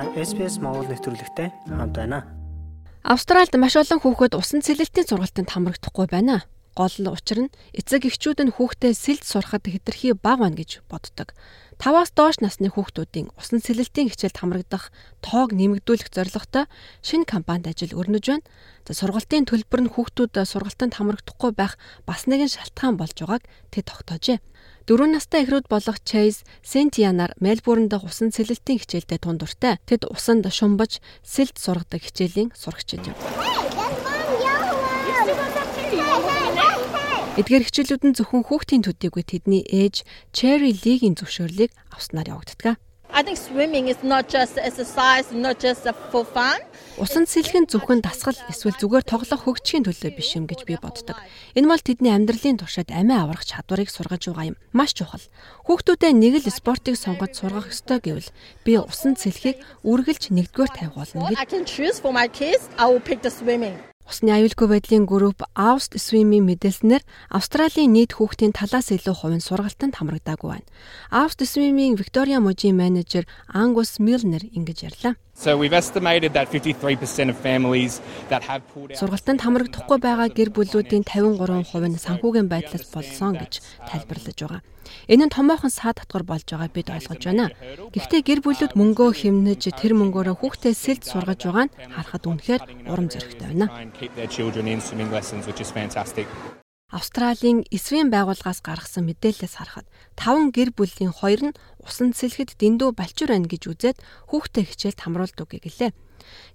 Та SPS Монгол нэвтрүүлэгтэй хамт байна. Австральд маш олон хүүхэд усан цэлэлтийн сургалтанд хамрагдахгүй байна. Гол учир нь эцэг эхчүүд нь хүүхдээ сэлд сурахад хэтэрхий бага байна гэж боддог. 5-аас доош насны хүүхдүүдийн усан цэлэлтийн хичээлд хамрагдах тоог нэмэгдүүлэх зорилготой шинэ кампанид ажил өрнөж байна. За сургалтын төлбөр нь хүүхдүүд сургалтанд хамрагдахгүй байх бас нэгэн шалтгаан болж байгааг тэд тогтоожээ. Дөрвөн настай эхрүүд болох Chase Sentianar Мельбурн дахь усан цэлэлтийн хичээлдээ тундуртай. Тэд усанд шумбаж сэлд сургадаг хичээлийн сурагчид юм. Эдгээр хичээлүүд нь зөвхөн хүүхдийн төдийгүй тэдний ээж Cherry Lee-ийн зөвшөөрлийг авснаар явагддаг. I think swimming is not just exercise, not just for fun. Усан цэлхэн зөвхөн дасгал эсвэл зүгээр тоглох хөгжихийн төлөө биш юм гэж би боддог. Энэ бол тэдний амьдралын туршид амиа аврах чадварыг сургаж байгаа юм. Маш чухал. Хүүхдүүдэд нэг л спортыг сонгож сургах ёстой гэвэл би усан цэлхийг үргэлж нэгдүгээр тавих болно гэж. I can choose for my kids, I will pick the swimming. Усны аюулгүй байдлын групп Aust Swim-ийн мэдээлснээр Австралийн нийт хүүхдийн талаас илүү хувь нь сургалтанд хамрагдаагүй байна. Aust Swim-ийн Victoria мужийн менежер Angus Milner ингэж ярьлаа. So we've estimated that 53% of families that have pulled out Сургалтанд хамрагдахгүй байгаа гэр бүлүүдийн 53% нь санхүүгийн байдлаас болсон гэж тайлбарлаж байгаа. Энэ нь томоохон саад татвар болж байгааг бид ойлгож байна. Гэхдээ гэр бүлүүд мөнгөө хэмнэж тэр мөнгөөрөө хүүхдээ сэлд сургаж байгаа нь харахад үнэхээр урам зоригтой байна. Австралийн эсвийн байгууллагаас гаргасан мэдээлэлээс харахад 5 гэр бүлийн 2 нь усан цэлхэд дэндүү балчуур байна гэж үзээд хүүхдээ хичээлд хамруулдаг гэлээ.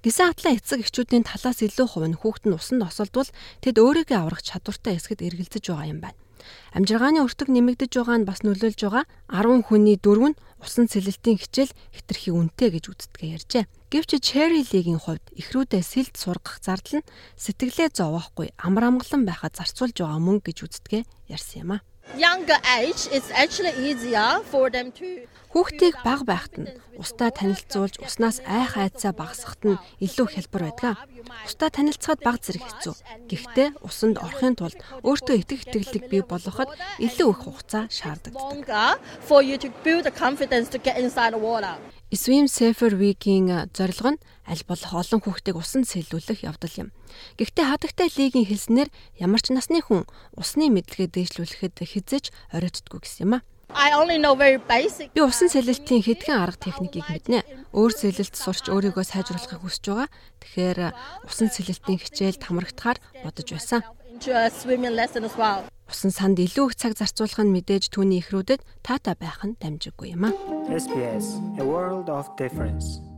Гисэн хатлаа эцэг эхчүүдийн талаас илүү хувь нь хүүхэд нь усанд осолдвол тэд өөрийгөө аврах чадвартай эсгэд эргэлзэж байгаа юм байна. Амжиргааны өртөг нэмэгдэж байгаа нь бас нөлөөлж байгаа 10 хүний дөрөв нь усан цэлэлтийн хичээл хэтэрхий үнэтэй гэж үздгээ ярьжээ. Гэвч Cherry League-ийн хувьд эхрүүдээ сэлд сургах зардал нь сэтгэлээ зовоохгүй амар амгалан байхад зарцуулж байгаа мөнгө гэж үздгээ ярьсан юм а younger age it's actually easier for them to Хүүхдийг бага байхад нь устдаа танилцуулж уснаас айх айцаа багасгахад нь илүү хялбар байдаг. Устдаа танилцахад бага зэрэг хэцүү. Гэхдээ усанд орохын тулд өөртөө итгэх итгэлийг бий болгоход илүү их хугацаа шаарддаг. Swim Safer Week-ийн зорилго нь аль болох олон хүүхдийг усан сэлүүлэх явдал юм. Гэхдээ хадагтай лигийн хэлснээр ямар ч насны хүн усны мэдлэгээ дээшлүүлэхэд хизэж оройтдгүй гэсэн юм а. Би усан сэлэлтийн хэдхэн арга техникийг мэднэ. Өөр сэлэлт сурч өөрийгөө сайжруулахыг хүсэж байгаа. Тэгэхээр усан сэлэлтийн хичээлд хамрагдахаар бодож байсан. Усан санд илүү их цаг зарцуулах нь мэдээж түүний ихрүүдэд таатай байх нь дамжиггүй юм а. SPS A World of Difference